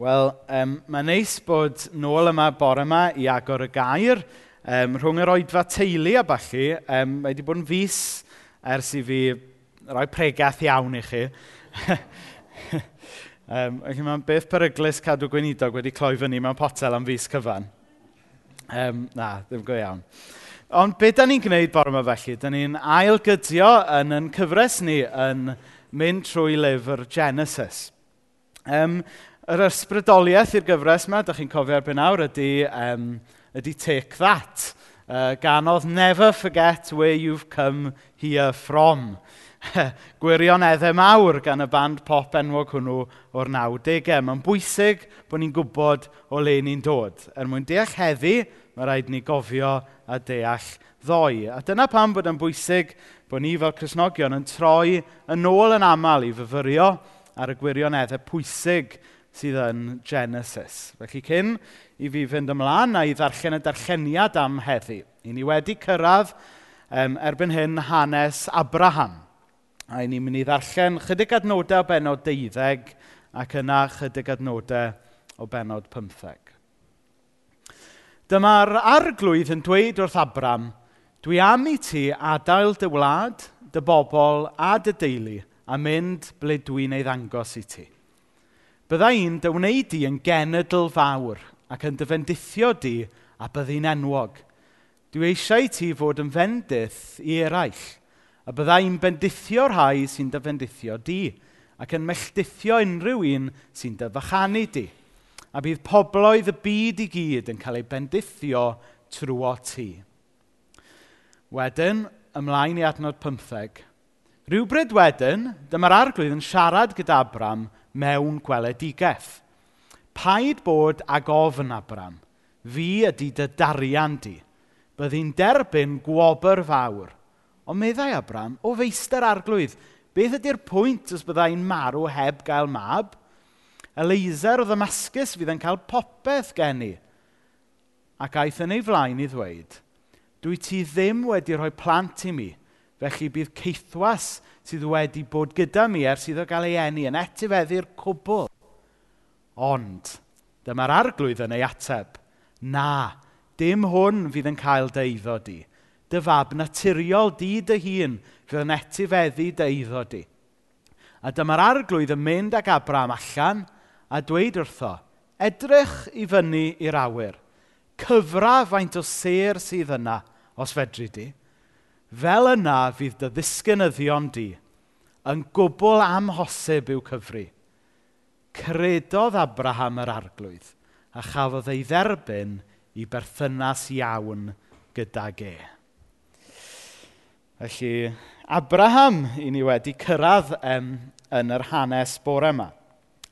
Wel, um, mae'n neis bod nôl yma bore yma i agor y gair um, rhwng yr oedfa teulu a falle. Um, mae wedi bod yn fus ers i fi rhoi pregaeth iawn i chi. um, felly mae'n beth peryglis cadw gweinidog wedi cloi fyny mewn potel am fus cyfan. Um, na, ddim go iawn. Ond beth da ni'n gwneud bore yma felly? Da ni'n ailgydio yn yn cyfres ni yn mynd trwy lyfr Genesis. Um, yr ysbrydoliaeth i'r gyfres yma, dych chi'n cofio erbyn awr, ydy, um, ydy Take That. Uh, ganodd Never Forget Where You've Come Here From. Gwirioneddau mawr gan y band pop enwog hwnnw o'r 90au. Mae'n bwysig bod ni'n gwybod o le ni'n dod. Er mwyn deall heddi, mae rhaid ni gofio a deall ddoe. A dyna pam bod yn bwysig bod ni fel Cresnogion yn troi yn ôl yn aml i fyfyrio ar y gwirioneddau pwysig sydd yn Genesis. Felly cyn i fi fynd ymlaen a i ddarllen y darlleniad am heddi, i ni wedi cyrraedd um, erbyn hyn hanes Abraham. A i ni'n mynd i ddarllen chydig adnodau o benod 12 ac yna chydig adnodau o benod 15. Dyma'r arglwydd yn dweud wrth Abram, dwi am i ti adael dy wlad, dy bobl a dy deulu a mynd ble dwi'n ei ddangos i ti. Bydda i'n dy wneud di yn genedl fawr ac yn dyfendithio di a byddi'n enwog. Dwi eisiau ti fod yn fendith i eraill a bydda i'n bendithio rhai sy'n dyfendithio di ac yn melltithio unrhyw un sy'n dyfachanu di. A bydd pobloedd y byd i gyd yn cael eu bendithio trwy ti. Wedyn, ymlaen i adnod 15. Rhywbryd wedyn, dyma'r arglwydd yn siarad gyda Abram – mewn gweledigaeth. Paid bod ag ofn, Abram, fi ydy dy darian di. Byddi'n derbyn gwobr fawr. Ond meddai Abram, o feister arglwydd, beth ydy'r pwynt os byddai'n marw heb gael mab? Eleiser o ddamasgus fydd yn cael popeth gen i. Ac aeth yn ei flaen i ddweud, dwi ti ddim wedi rhoi plant i mi, felly bydd ceithwas sydd wedi bod gyda mi ers iddo gael ei eni yn etifeddu'r cwbl. Ond, dyma'r arglwydd yn ei ateb. Na, dim hwn fydd yn cael deiddo di. Dy fab naturiol di dy hun fydd yn etifeddu deiddo di. A dyma'r arglwydd yn mynd ag Abraham allan a dweud wrtho, edrych i fyny i'r awyr, cyfra faint o ser sydd yna os fedri di, Fel yna fydd dy ddisgynyddion di yn gwbl amhosib i'w cyfri. Credodd Abraham yr arglwydd a chafodd ei dderbyn i berthynas iawn gyda ge. Felly, Abraham i ni wedi cyrraedd um, yn yr hanes bore yma.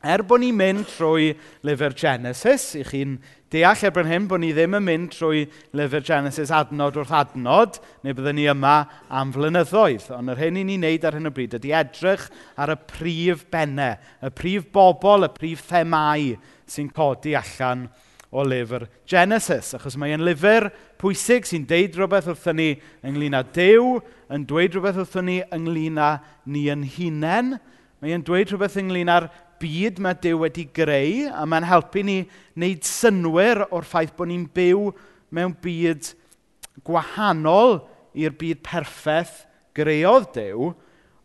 Er bod ni'n mynd trwy lyfr Genesis, i chi'n deall erbyn hyn bod ni ddim yn mynd trwy lyfr Genesis adnod wrth adnod, neu byddwn ni yma am flynyddoedd. Ond yr hyn i ni'n neud ar hyn o bryd ydy edrych ar y prif bennau, y prif bobl, y prif themau sy'n codi allan o lyfr Genesis. Achos mae'n e'n lyfr pwysig sy'n deud rhywbeth wrthyn ni ynglyn â Dew, yn dweud rhywbeth wrthyn ni ynglyn â ni yn hunain. Mae'n e'n dweud rhywbeth ynglyn â'r byd mae Dyw wedi greu, a mae'n helpu ni wneud synwyr o'r ffaith bod ni'n byw mewn byd gwahanol i'r byd perffaith greodd Dyw,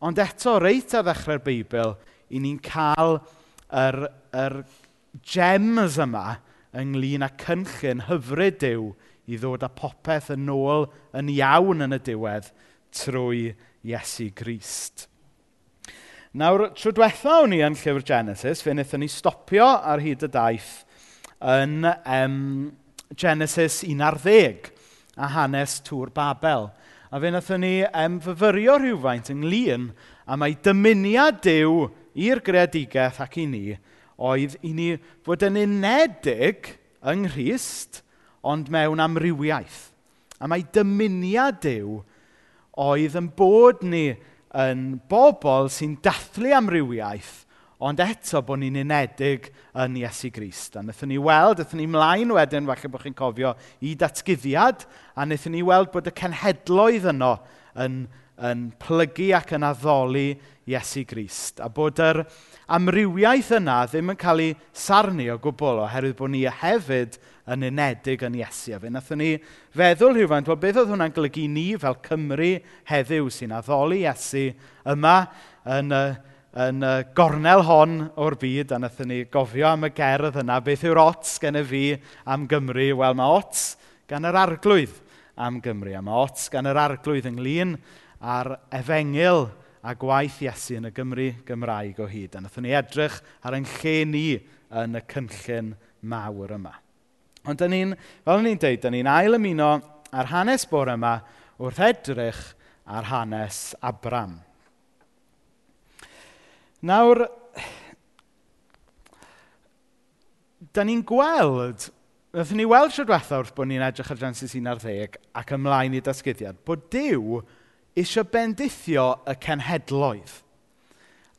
ond eto reit ar ddechrau'r Beibl, i ni'n cael yr, yr gems yma ynglyn â cynllun hyfryd Dyw i ddod â popeth yn ôl yn iawn yn y diwedd trwy Iesu Grist. Nawr, tro diwetha o'n i yn llyfr Genesis, fe wnaethon ni stopio ar hyd y daith yn um, Genesis 11 a hanes Tŵr Babel. A fe wnaethon ni um, fyfyrio rhywfaint ynglyn a mae dymuniad Dyw i'r greadigaeth ac i ni oedd i ni fod yn unedig yng Nghyst, ond mewn amrywiaeth. A mae dymuniad Dyw oedd yn bod ni yn bobl sy'n dathlu amrywiaeth, ond eto bod ni'n unedig yn Iesu Grist. A wnaethon ni weld, wnaethon ni mlaen wedyn, falle bod chi'n cofio, i datgyddiad, a wnaethon ni weld bod y cenhedloedd yno yn, yn plygu ac yn addoli Iesu Grist. A bod yr amrywiaeth yna ddim yn cael ei sarnu o gwbl oherwydd bod ni e- hefyd yn unedig yn Iesu. A fe wnaethon ni feddwl rhywfaint, wel beth oedd hwnna'n golygu ni fel Cymru heddiw sy'n addoli Iesu yma yn y yn y gornel hon o'r byd, a wnaethon ni gofio am y gerdd yna, beth yw'r ots gen y fi am Gymru? Wel, mae ots gan yr arglwydd am Gymru, a mae ots gan yr arglwydd ynglyn a'r efengil a gwaith Iesu yn y Gymru Gymraeg o hyd. A wnaethon ni edrych ar ein lle ni yn y cynllun mawr yma. Ond dyn ni'n, fel ni'n dweud, dyn ni'n ail ymuno ar hanes bore yma wrth edrych ar hanes Abram. Nawr, dyn ni'n gweld, wnaethon ni weld sydd diwetha wrth bod ni'n edrych ar Genesis 11 ac ymlaen i dasgyddiad, bod Dyw eisiau bendithio y cenhedloedd.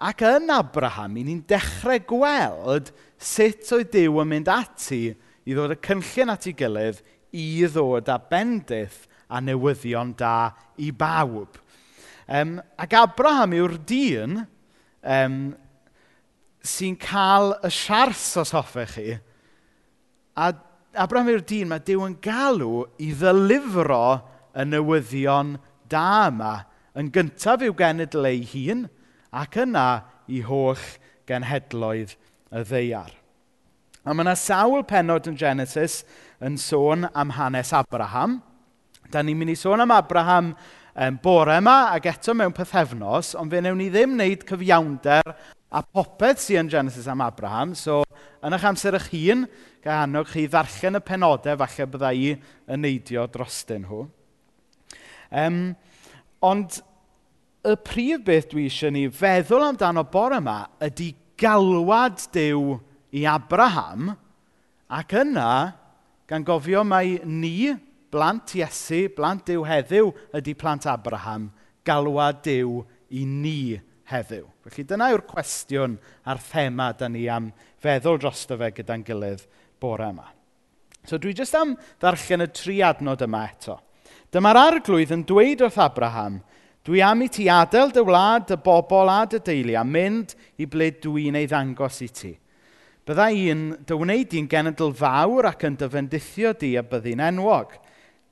Ac yn Abraham, i ni'n dechrau gweld sut oedd Dyw yn mynd ati i ddod y cynllun at ei gilydd i ddod â bendith a newyddion da i bawb. Um, ac Abraham yw'r dyn um, sy'n cael y siars os hoffech chi. A Abraham yw'r dyn mae Dyw yn galw i ddylifro y newyddion da yma. Yn gyntaf i'w genedl ei hun ac yna i holl genhedloedd y ddeiar. A mae yna sawl penod yn Genesis yn sôn am hanes Abraham. Da ni'n mynd i sôn am Abraham um, bore yma ac eto mewn pethefnos, ond fe wnewn ni ddim wneud cyfiawnder a popeth sy'n yn Genesis am Abraham. So, yn eich amser eich hun, gahanog chi ddarllen y penodau falle bydda i yn neidio drostyn nhw. Um, ond y prif beth dwi eisiau ni feddwl amdano bore yma ydy galwad Dyw i Abraham ac yna gan gofio mai ni, blant Iesu, blant Dyw heddiw, ydy plant Abraham, galwa Dyw i ni heddiw. Felly dyna yw'r cwestiwn a'r thema da ni am feddwl drosto fe gyda'n gilydd bore yma. So dwi jyst am ddarllen y tri adnod yma eto. Dyma'r arglwydd yn dweud wrth Abraham, dwi am i ti adael dy wlad, dy bobl a dy deulu a mynd i ble dwi'n ei ddangos i ti. Bydda i'n dy wneud i'n genedl fawr ac yn dyfendithio di a byddi'n enwog.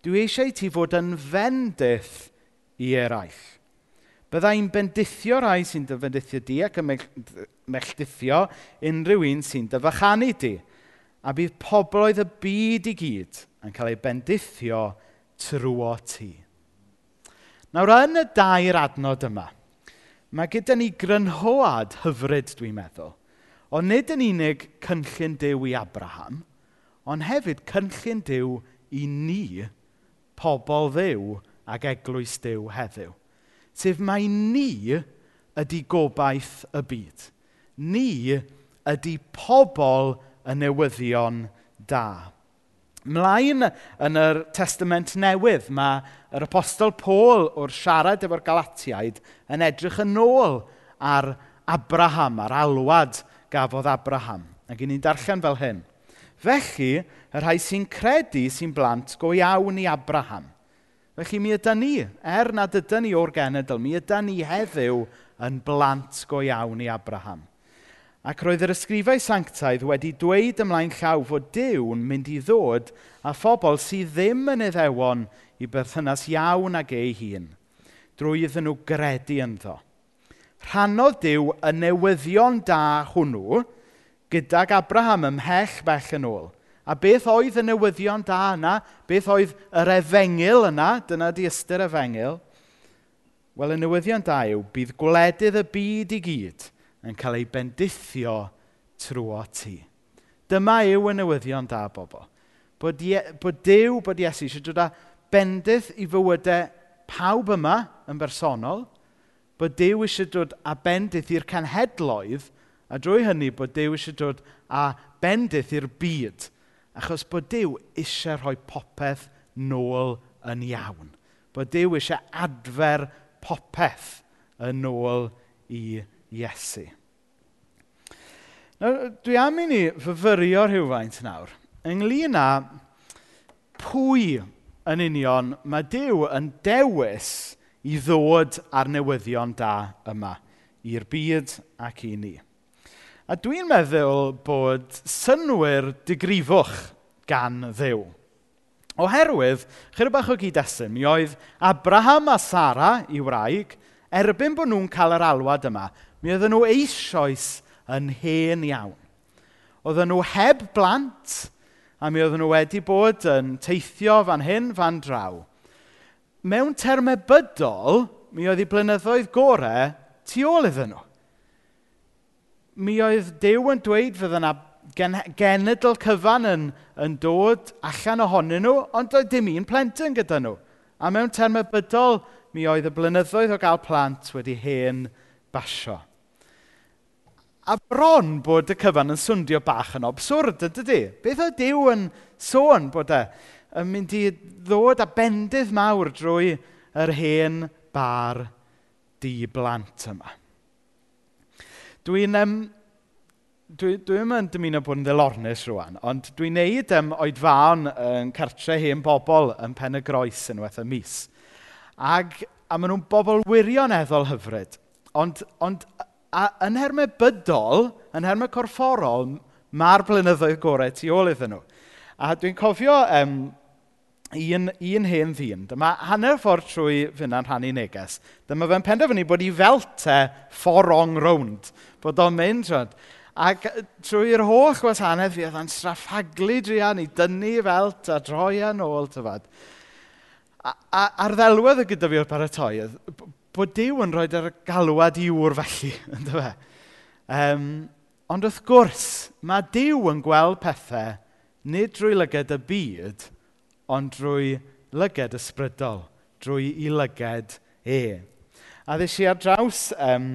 Dwi eisiau ti fod yn fendith i eraill. Bydda i'n bendithio rai sy'n dyfendithio di ac yn melldithio unrhyw un sy'n dyfachanu di. A bydd pobloedd y byd i gyd yn cael ei bendithio trwy ti. Nawr, yn y dair adnod yma, mae gyda ni grynhoad hyfryd, dwi'n meddwl. Ond nid yn unig cynllun Duw i Abraham, ond hefyd cynllun Duw i ni, pobl ddew ac eglwys Duw heddiw. Sef mae ni ydy gobaith y byd. Ni ydy pobl y newyddion da. Mlaen yn yr Testament Newydd, mae yr Apostol Paul o'r siarad efo'r Galatiaid yn edrych yn ôl ar Abraham, ar alwad gafodd Abraham. Ac i ni'n darllen fel hyn. Felly, y rhai sy'n credu sy'n blant go iawn i Abraham. Felly mi ydy ni, er nad ydy ni o'r genedl, mi ydy ni heddiw yn blant go iawn i Abraham. Ac roedd yr ysgrifau sanctaidd wedi dweud ymlaen llaw fod Dyw'n mynd i ddod a phobl sydd ddim yn iddewon i berthynas iawn ag ei hun, drwy iddyn nhw gredu ynddo rhannodd Dyw y newyddion da hwnnw gydag Abraham ymhell bell yn ôl. A beth oedd y newyddion da yna? Beth oedd yr efengil yna? Dyna di ystyr efengil. Wel, y newyddion da yw, bydd gwledydd y byd i gyd yn cael ei bendithio trwy ti. Dyma yw y newyddion da, bobl. Bod, ie, bod Dyw, bod Iesu eisiau dod â bendith i fywydau pawb yma yn bersonol, bod Dyw eisiau dod a bendith i'r canhedloedd, a drwy hynny bod Dyw eisiau dod a bendith i'r byd, achos bod Dyw eisiau rhoi popeth nôl yn iawn. Bod Dyw eisiau adfer popeth yn ôl i Iesu. Nawr, dwi am i ni fyfyrio rhywfaint nawr. Ynglyn â pwy yn union mae Dyw yn dewis i ddod â'r newyddion da yma i'r byd ac i ni. A dwi'n meddwl bod synwyr digrifwch gan ddew. Oherwydd, chyr bach o gyd-destun, mi oedd Abraham a Sara, i wraig, erbyn bod nhw'n cael yr alwad yma, mi oedden nhw eisoes yn hen iawn. Oedden nhw heb blant, a mi oedden nhw wedi bod yn teithio fan hyn, fan draw mewn termau bydol, mi oedd ei blynyddoedd gorau tu ôl iddyn nhw. Mi oedd Dew yn dweud fydd yna gen genedl cyfan yn, yn dod allan ohonyn nhw, ond doedd dim un plentyn gyda nhw. A mewn termau bydol, mi oedd y blynyddoedd o gael plant wedi hen basio. A bron bod y cyfan yn swndio bach yn obswrd, ydy? Beth oedd Dyw yn sôn bod e? yn mynd i ddod â bendydd mawr drwy yr hen bar di-blant yma. Dwi'n... Um, dwi, dwi ddim yn dymuno bod yn ddilornus rwan, ond dwi'n neud um, oedfaon yn cartre hen bobl yn pen y groes yn y mis. Ag, a maen nhw'n bobl wirioneddol hyfryd. Ond, ond a, yn hermau bydol, yn hermau corfforol, mae'r blynyddoedd gorau tu ôl iddyn nhw. A dwi'n cofio um, un, un hen ddyn. Dyma hanner ffordd trwy fyna'n rhannu neges. Dyma fe'n penderfynu bod ei felte fforong rownd. Bod o'n mynd, siwod. Ac trwy'r holl gwasanaeth fi, oedd yn straffaglu drian i dynnu felt a droi e yn ôl, tyfad. A, a, A'r ddelwedd y gyda fi o'r paratoi, bod Dyw yn rhoi ar galwad i wr felly, ynddo fe. Um, ond wrth gwrs, mae Dyw yn gweld pethau nid drwy lyged y byd, ond drwy lyged ysbrydol, drwy i lyged e. A ddys i ar draws um,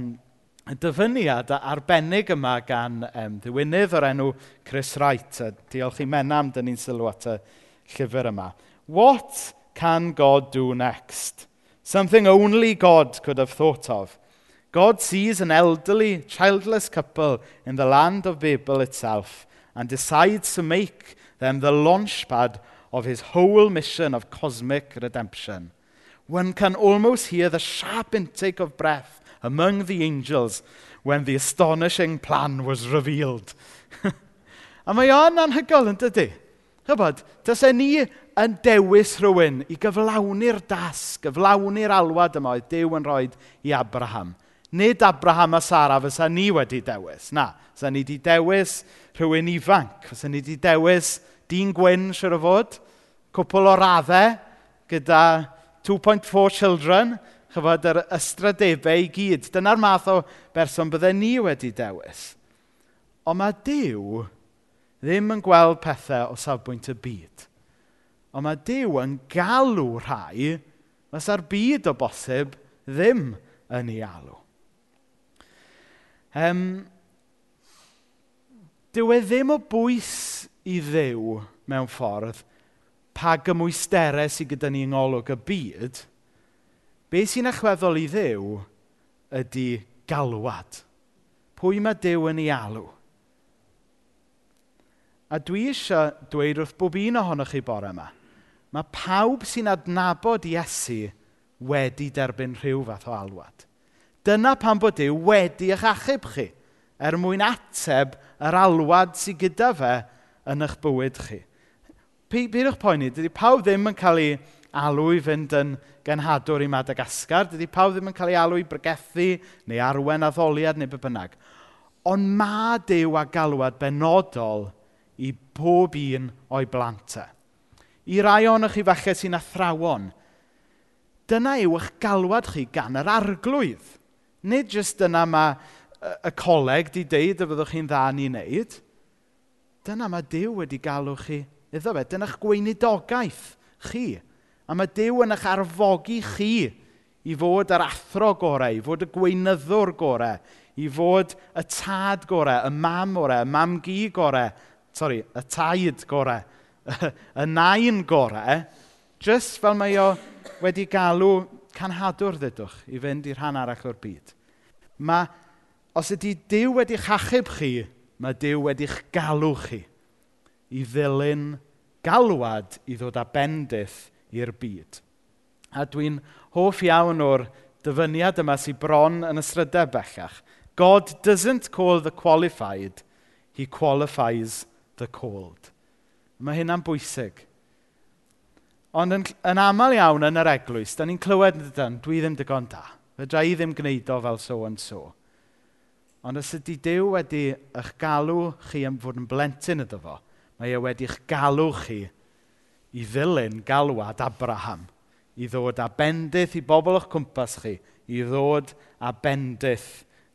y dyfyniad arbennig yma gan um, ddiwynydd o'r enw Chris Wright. A diolch i menam, dyn ni'n sylw at y llyfr yma. What can God do next? Something only God could have thought of. God sees an elderly, childless couple in the land of Babel itself and decides to make them the launchpad of his whole mission of cosmic redemption. One can almost hear the sharp intake of breath among the angels when the astonishing plan was revealed. a mae o'n anhygol yn dydy. Chybod, dysau e ni yn dewis rhywun i gyflawni'r das, gyflawni'r alwad yma oedd Dyw yn rhoi i Abraham. Nid Abraham a Sara fysa ni wedi dewis. Na, fysa ni wedi dewis rhywun ifanc. Fysa ni wedi dewis dyn gwyn, siwr o fod cwpl o raddau gyda 2.4 children, chyfod yr ystradebau i gyd. Dyna'r math o berson byddai ni wedi dewis. Ond mae Dyw ddim yn gweld pethau o safbwynt y byd. Ond mae Dyw yn galw rhai, fysa'r byd o bosib ddim yn ei alw. Um, dyw e ddim o bwys i ddew mewn ffordd pa gymwysterau sydd gyda ni yng ngolwg y byd, be sy'n achweddol i ddew ydy galwad. Pwy mae Dew yn ei alw? A dwi eisiau dweud wrth bob un ohonoch chi bore yma, mae pawb sy'n adnabod Iesu wedi derbyn rhyw fath o alwad. Dyna pan bod Dyw wedi eich achub chi, er mwyn ateb yr alwad sydd gyda fe yn eich bywyd chi. Peidiwch poeni, dydy pawb ddim yn cael ei alw i fynd yn genhadwr i Madagascar. Dydy pawb ddim yn cael ei alw i bregethu neu arwen addoliad neu be bynnag. Ond mae Dyw a galwad benodol i bob un o'i blantau. I rai ohonoch chi falle sy'n athrawon, dyna yw eich galwad chi gan yr arglwydd. Nid jyst dyna mae y coleg di deud y byddwch chi'n dda ni wneud. Dyna mae Dyw wedi galw chi Iddo fe, dyna'ch gweinidogaeth chi. A mae Dyw yn eich arfogi chi i fod yr athro gorau, i fod y gweinyddwr gorau, i fod y tad gorau, y mam gorau, y mam gi gorau, sorry, y taid gorau, y nain gorau, jyst fel mae o wedi galw canhadwr ddydwch i fynd i'r rhan arall o'r byd. Mae, os ydy Dyw wedi'ch achub chi, mae Dyw wedi'ch galw chi i ddilyn galwad i ddod â bendith i'r byd. A dwi'n hoff iawn o'r dyfyniad yma sy'n bron yn ysrydau bellach. God doesn't call the qualified, he qualifies the called. Mae hynna'n bwysig. Ond yn, yn aml iawn yn yr eglwys, da ni'n clywed yn dydyn, dwi ddim digon da. Fedra i ddim gwneud o fel so and so. Ond os ydy Dyw wedi eich galw chi am fod yn blentyn iddo fo, Mae e wedi'ch galw chi i ddilyn galwad Abraham, i ddod â bendith i bobl o'ch cwmpas chi, i ddod â bendith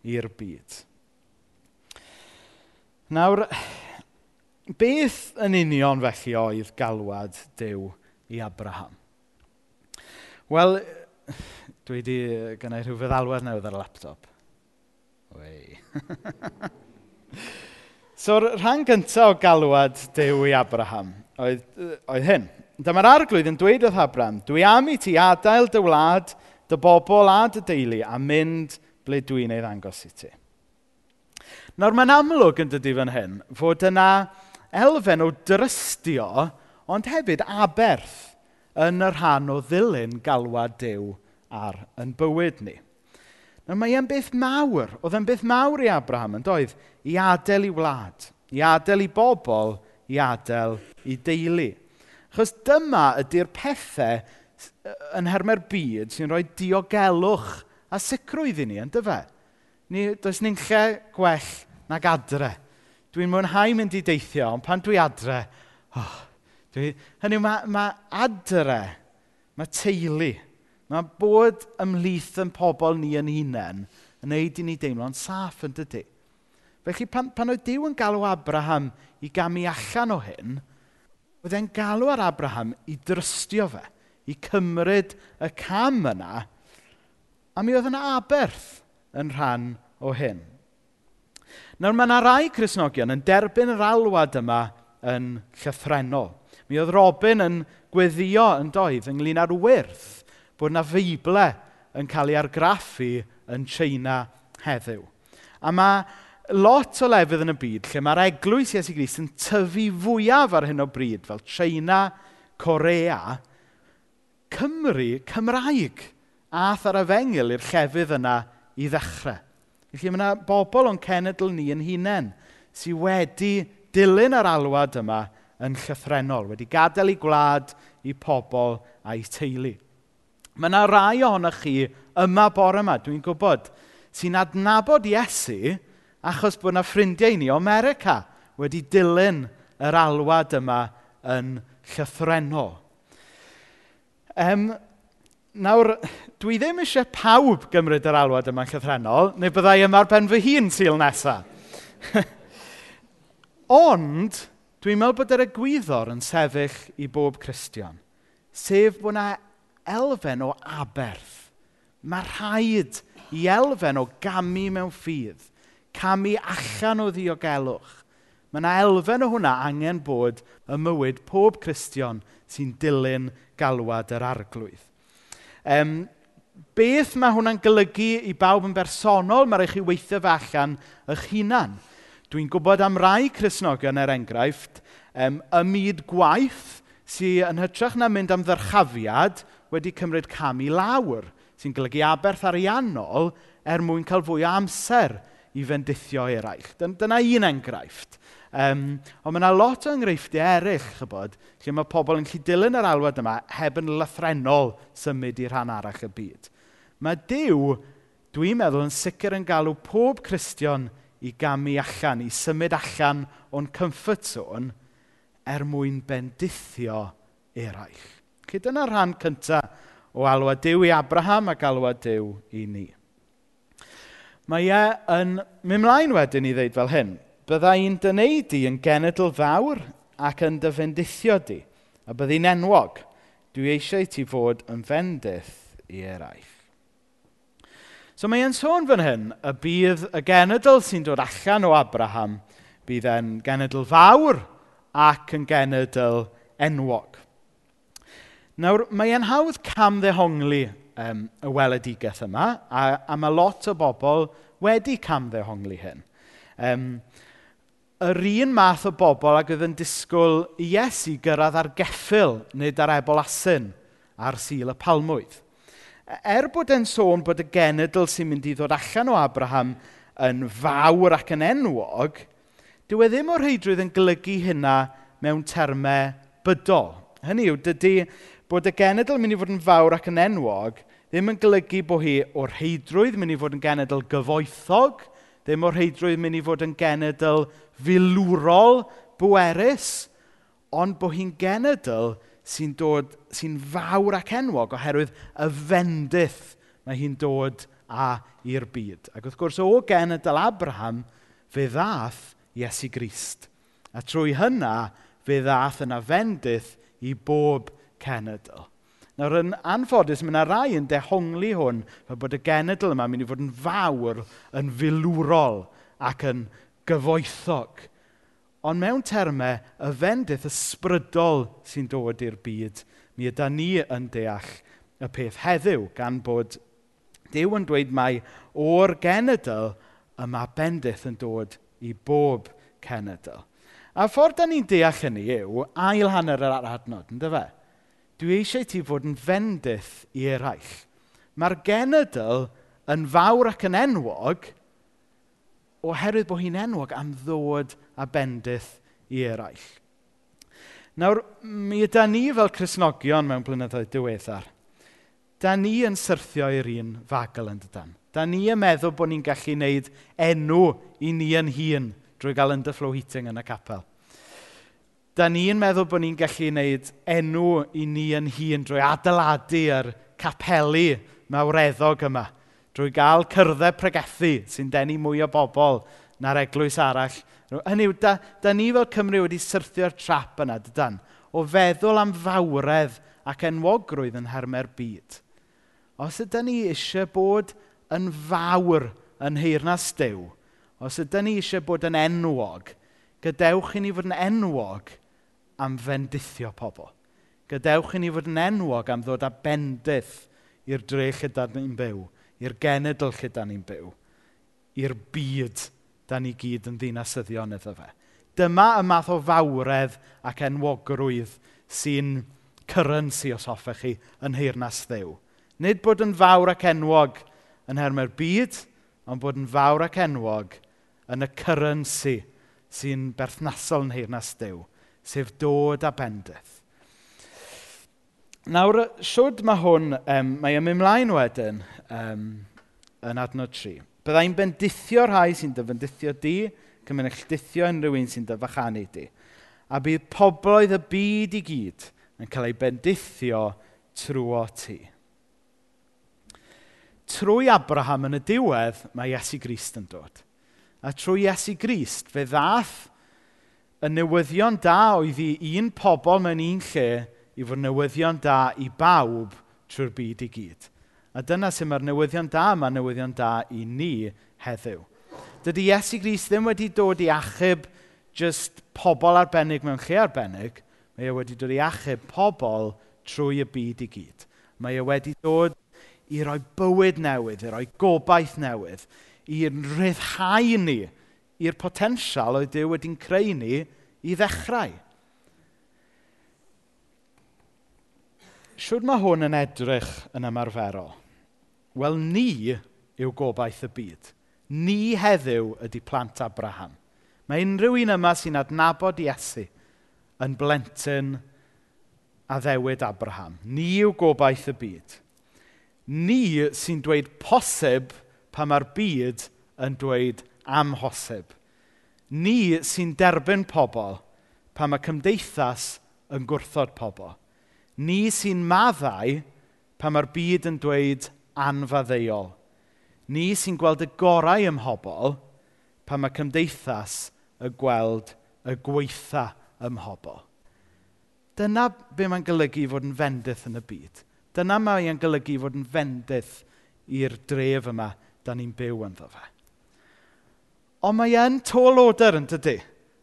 i'r byd. Nawr, beth yn union felly oedd galwad Dyw i Abraham? Wel, dwi wedi gynnau rhyw feddalwedd newydd ar y laptop. Wei. So, rhan gyntaf o galwad Dew i Abraham oedd, oedd hyn. Dyma'r arglwydd yn dweud wrth Abraham, dwi am i ti adael dy wlad, dy bobl a dy deulu a mynd ble dwi'n ei ddangos i ti. Nawr mae'n amlwg yn dydi fan hyn fod yna elfen o drystio ond hefyd aberth yn y rhan o ddilyn galwad Dyw ar yn bywyd ni. Nawr mae e'n beth mawr, oedd e'n beth mawr i Abraham yn doedd i adael i wlad, i adael i bobl, i adael i deulu. Achos dyma ydy'r pethau yn hermau'r byd sy'n rhoi diogelwch a sicrwydd i ni, yn dyfa? Ni, does ni'n lle gwell nag adre. Dwi'n mwynhau mynd i deithio, ond pan dwi adre, oh, dwi, hynny mae ma adre, mae teulu, mae bod ymlith yn pobl ni yn hunain yn neud i ni deimlo'n saff yn dydy. Felly pan, pan oedd Dyw yn galw Abraham i gamu allan o hyn, oedd e'n galw ar Abraham i drystio fe, i cymryd y cam yna, a mi oedd yna aberth yn rhan o hyn. Nawr mae yna rai Cresnogion yn derbyn yr alwad yma yn llythrenol. Mi oedd Robin yn gweddio yn doedd ynglyn â'r wyrth bod yna feiblau yn cael ei argraffu yn China heddiw. A mae lot o lefydd yn y byd lle mae'r eglwys Iesu Grist yn tyfu fwyaf ar hyn o bryd, fel China, Corea, Cymru, Cymraeg, a thar efengil i'r llefydd yna i ddechrau. Felly mae yna bobl o'n cenedl ni yn hunain sydd wedi dilyn yr alwad yma yn llythrenol, wedi gadael ei gwlad i pobl a'i teulu. Mae yna rai ohonoch chi yma bore yma, dwi'n gwybod, sy'n adnabod Iesu achos bod yna ffrindiau ni o America wedi dilyn yr alwad yma yn llythrenol. Um, nawr, dwi ddim eisiau pawb gymryd yr alwad yma'n llythrenol, neu byddai yma'r ar ben fy hun syl nesaf. Ond, dwi'n meddwl bod yr egwyddor yn sefyll i bob Cristion, sef bod yna elfen o aberth. Mae rhaid i elfen o gamu mewn ffydd camu allan o ddiogelwch. Mae yna elfen o hwnna angen bod y mywyd pob Cristion sy'n dilyn galwad yr arglwydd. Um, beth mae hwnna'n golygu i bawb yn bersonol, mae rhaid chi weithio fe allan eich hunan. Dwi'n gwybod am rai Cresnogion er enghraifft, um, y myd gwaith sy'n yn hytrach na mynd am ddyrchafiad wedi cymryd cam i lawr, sy'n golygu aberth ariannol er mwyn cael fwy o amser i fendithio eraill. Dyna un enghraifft. Um, ond mae yna lot o enghreifftiau eraill, chybod, lle mae pobl yn gallu dilyn yr alwad yma heb yn lythrenol symud i rhan arall y byd. Mae Dyw, dwi'n meddwl, yn sicr yn galw pob Cristion i gamu allan, i symud allan o'n comfort zone er mwyn bendithio eraill. Felly dyna'r rhan cyntaf o alwad Dyw i Abraham ac alwad Dyw i ni mae e yn mynd mlaen wedyn i ddeud fel hyn. Bydda i'n dyneud di yn genedl fawr ac yn dyfendithio di, a byddi'n enwog. Dwi eisiau ti fod yn fendith i eraill. So mae e'n sôn fan hyn, y bydd y genedl sy'n dod allan o Abraham, bydd e'n genedl fawr ac yn genedl enwog. Nawr, mae e'n hawdd camddehongli um, y weledigaeth yma, a, a mae lot o bobl wedi camddehongli hyn. Um, yr un math o bobl ac oedd yn disgwyl Iesu gyrraedd ar geffil nid ar ebol asyn ar sil y palmwydd. E, er bod e'n sôn bod y genedl sy'n mynd i ddod allan o Abraham yn fawr ac yn enwog, dyw e ddim o'r heidrwydd yn golygu hynna mewn termau bydol. Hynny yw, dydy bod y genedl yn mynd i fod yn fawr ac yn enwog ddim yn golygu bod hi o'r heidrwydd mynd i fod yn genedl gyfoethog, ddim o'r heidrwydd mynd i fod yn genedl filwrol, bwerus, ond bod hi'n genedl sy'n dod, sy'n fawr ac enwog oherwydd y fendith mae hi'n dod a i'r byd. Ac wrth gwrs, o genedl Abraham, fe ddath Iesu Grist. A trwy hynna, fe ddath yna fendith i bob cenedl. Nawr, yn anffodus, mae yna rai yn dehongli hwn fel bod y genedl yma yn mynd i fod yn fawr, yn filwrol ac yn gyfoethog. Ond mewn termau, y fendith ysbrydol sy'n dod i'r byd, mi ydy ni yn deall y peth heddiw, gan bod Dyw yn dweud mai o'r genedl yma bendith yn dod i bob cenedl. A ffordd da ni'n deall hynny yw ail hanner yr adnod, ynddo fe? dwi eisiau ti fod yn fendith i eraill. Mae'r genedl yn fawr ac yn enwog oherwydd bod hi'n enwog am ddod a bendith i eraill. Nawr, mi yda ni fel Cresnogion mewn blynyddoedd diweddar, da ni yn syrthio i'r un fagl yn dydan. Da ni yn meddwl bod ni'n gallu wneud enw i ni yn hun drwy gael underflow heating yn y capel da ni'n meddwl bod ni'n gallu wneud enw i ni yn hun drwy adeiladu ar capeli mawreddog yma, drwy gael cyrddau pregethu sy'n denu mwy o bobl na'r eglwys arall. Hynny yw, da, da ni fel Cymru wedi syrthio'r trap yna, dydan, o feddwl am fawredd ac enwogrwydd yn hermau'r byd. Os ydy ni eisiau bod yn fawr yn heirnas dew, os ydy ni eisiau bod yn enwog, gadewch i ni fod yn enwog – am fendithio pobl. Gadewch i ni fod yn enwog am ddod â bendith i'r dre lle da ni'n byw, i'r genedl lle da ni'n byw, i'r byd da ni gyd yn ddinasyddion iddo fe. Dyma y math o fawredd ac enwogrwydd sy'n currency os hoffech chi yn heirnas ddew. Nid bod yn fawr ac enwog yn hermau'r byd, ond bod yn fawr ac enwog yn y currency sy'n berthnasol yn heirnas dew sef dod a bendith. Nawr, siwrd mae hwn, um, mae ym ymlaen wedyn um, yn adnod 3. Byddai'n bendithio rhai sy'n dyfendithio di, cymunelldithio unrhyw un sy'n dyfachanu di. A bydd pobloedd y byd i gyd yn cael ei bendithio trwy ti. Trwy Abraham yn y diwedd, mae Iesu Grist yn dod. A trwy Iesu Grist, fe ddath y newyddion da oedd i un pobl mewn un lle i fod newyddion da i bawb trwy'r byd i gyd. A dyna sy'n mae'r newyddion da yma newyddion da i ni heddiw. Dydy Iesu Gris ddim wedi dod i achub just pobl arbennig mewn lle arbennig. Mae e wedi dod i achub pobl trwy y byd i gyd. Mae e wedi dod i roi bywyd newydd, i roi gobaith newydd, i'n rhyddhau ni i'r potensial oedd Dyw wedi'n creu ni i ddechrau. Siwr mae hwn yn edrych yn ymarferol? Wel, ni yw gobaith y byd. Ni heddiw ydy plant Abraham. Mae unrhyw un yma sy'n adnabod Iesu yn blentyn a ddewyd Abraham. Ni yw gobaith y byd. Ni sy'n dweud posib pa mae'r byd yn dweud amhosib. Ni sy'n derbyn pobl pan mae cymdeithas yn gwrthod pobl. Ni sy'n maddau pan mae'r byd yn dweud anfaddeuol. Ni sy'n gweld y gorau ym mhobl pan mae cymdeithas y gweld y gweitha ym mhobl. Dyna be mae'n golygu fod yn fendith yn y byd. Dyna mae'n golygu fod yn fendith i'r dref yma da ni'n byw ynddo fe. Ond mae e'n tôl oder yn dydy.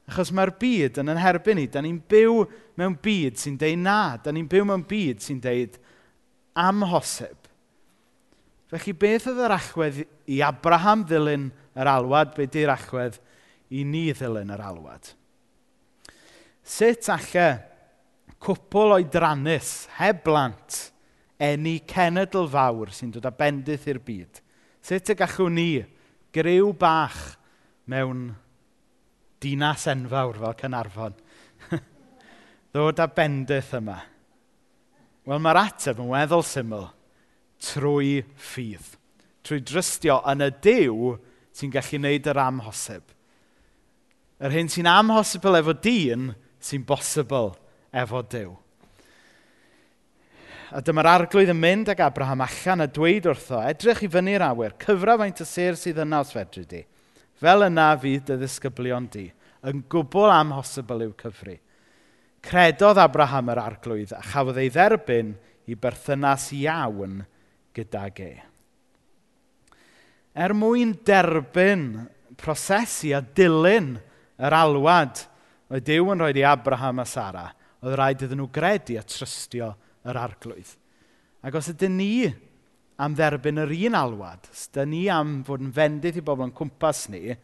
Achos mae'r byd yn ynherbyn ni. Da ni'n byw mewn byd sy'n deud na. Da ni'n byw mewn byd sy'n deud amhosib. Felly beth oedd yr achwedd i Abraham ddilyn yr alwad? Be di'r achwedd i ni ddilyn yr alwad? Sut alle cwpl oedrannus, heb blant, enni cenedl fawr sy'n dod â bendith i'r byd? Sut y gallwn ni, griw bach, mewn dinas enfawr fel Cynarfon. Ddod â bendith yma. Wel, mae'r ateb yn weddol syml. Trwy ffydd. Trwy drystio yn y dew sy'n gallu gwneud yr amhosib. Yr hyn sy'n amhosibl efo dyn sy'n bosibl efo dew. A dyma'r arglwydd yn mynd ag Abraham allan a dweud wrtho, edrych i fyny'r awyr, cyfra faint y ser sydd yna os fedri di. Fel yna fydd dy ddisgyblion di. Yn gwbl amhosibl i'w cyfri. Credodd Abraham yr arglwydd a chafodd ei dderbyn i berthynas iawn gydag e. Er mwyn derbyn prosesu a dilyn yr alwad oedd Dyw yn rhoi i Abraham a Sara, oedd rhaid iddyn nhw gredu a trystio yr arglwydd. Ac os ydyn ni am dderbyn yr un alwad. Os ni am fod yn fendith i bobl yn cwmpas ni,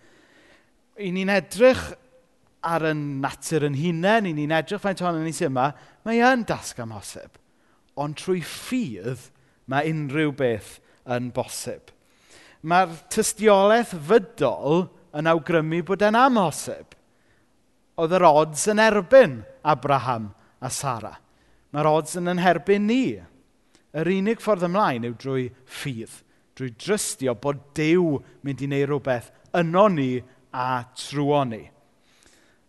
i ni'n edrych ar y natur yn hunain, i ni'n edrych faint ohono ni sy'n yma, mae yn dasg amhosib. Ond trwy ffydd mae unrhyw beth yn bosib. Mae'r tystiolaeth fydol yn awgrymu bod e'n amhosib. Oedd yr odds yn erbyn Abraham a Sara. Mae'r odds yn yn herbyn ni yr unig ffordd ymlaen yw drwy ffydd. Drwy drystio bod Dyw mynd i wneud rhywbeth yno ni a trwy ni.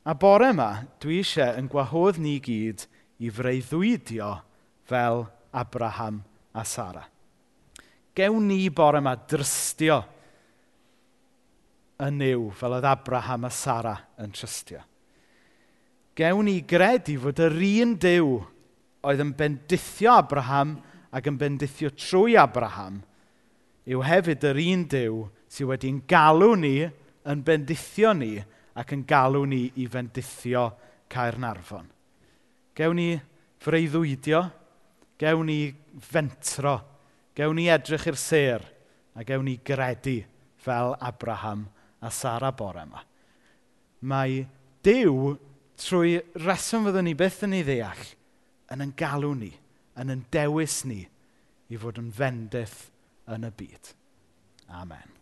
A bore yma, dwi eisiau yn gwahodd ni gyd i freuddwydio fel Abraham a Sara. Gewn ni bore yma drystio yn niw fel oedd Abraham a Sara yn trystio. Gewn ni gredu fod yr un dew oedd yn bendithio Abraham ac yn bendithio trwy Abraham yw hefyd yr un Dyw sydd wedi'n galw ni yn bendithio ni ac yn galw ni i fendithio Caernarfon. Gewn ni freuddwydio, gewn ni fentro, gewn ni edrych i'r ser a gewn ni gredu fel Abraham a Sara bore yma. Mae Dyw trwy reswm fyddwn ni byth yn ei ddeall yn yn galw ni yn ein dewis ni i fod yn fendith yn y byd. Amen.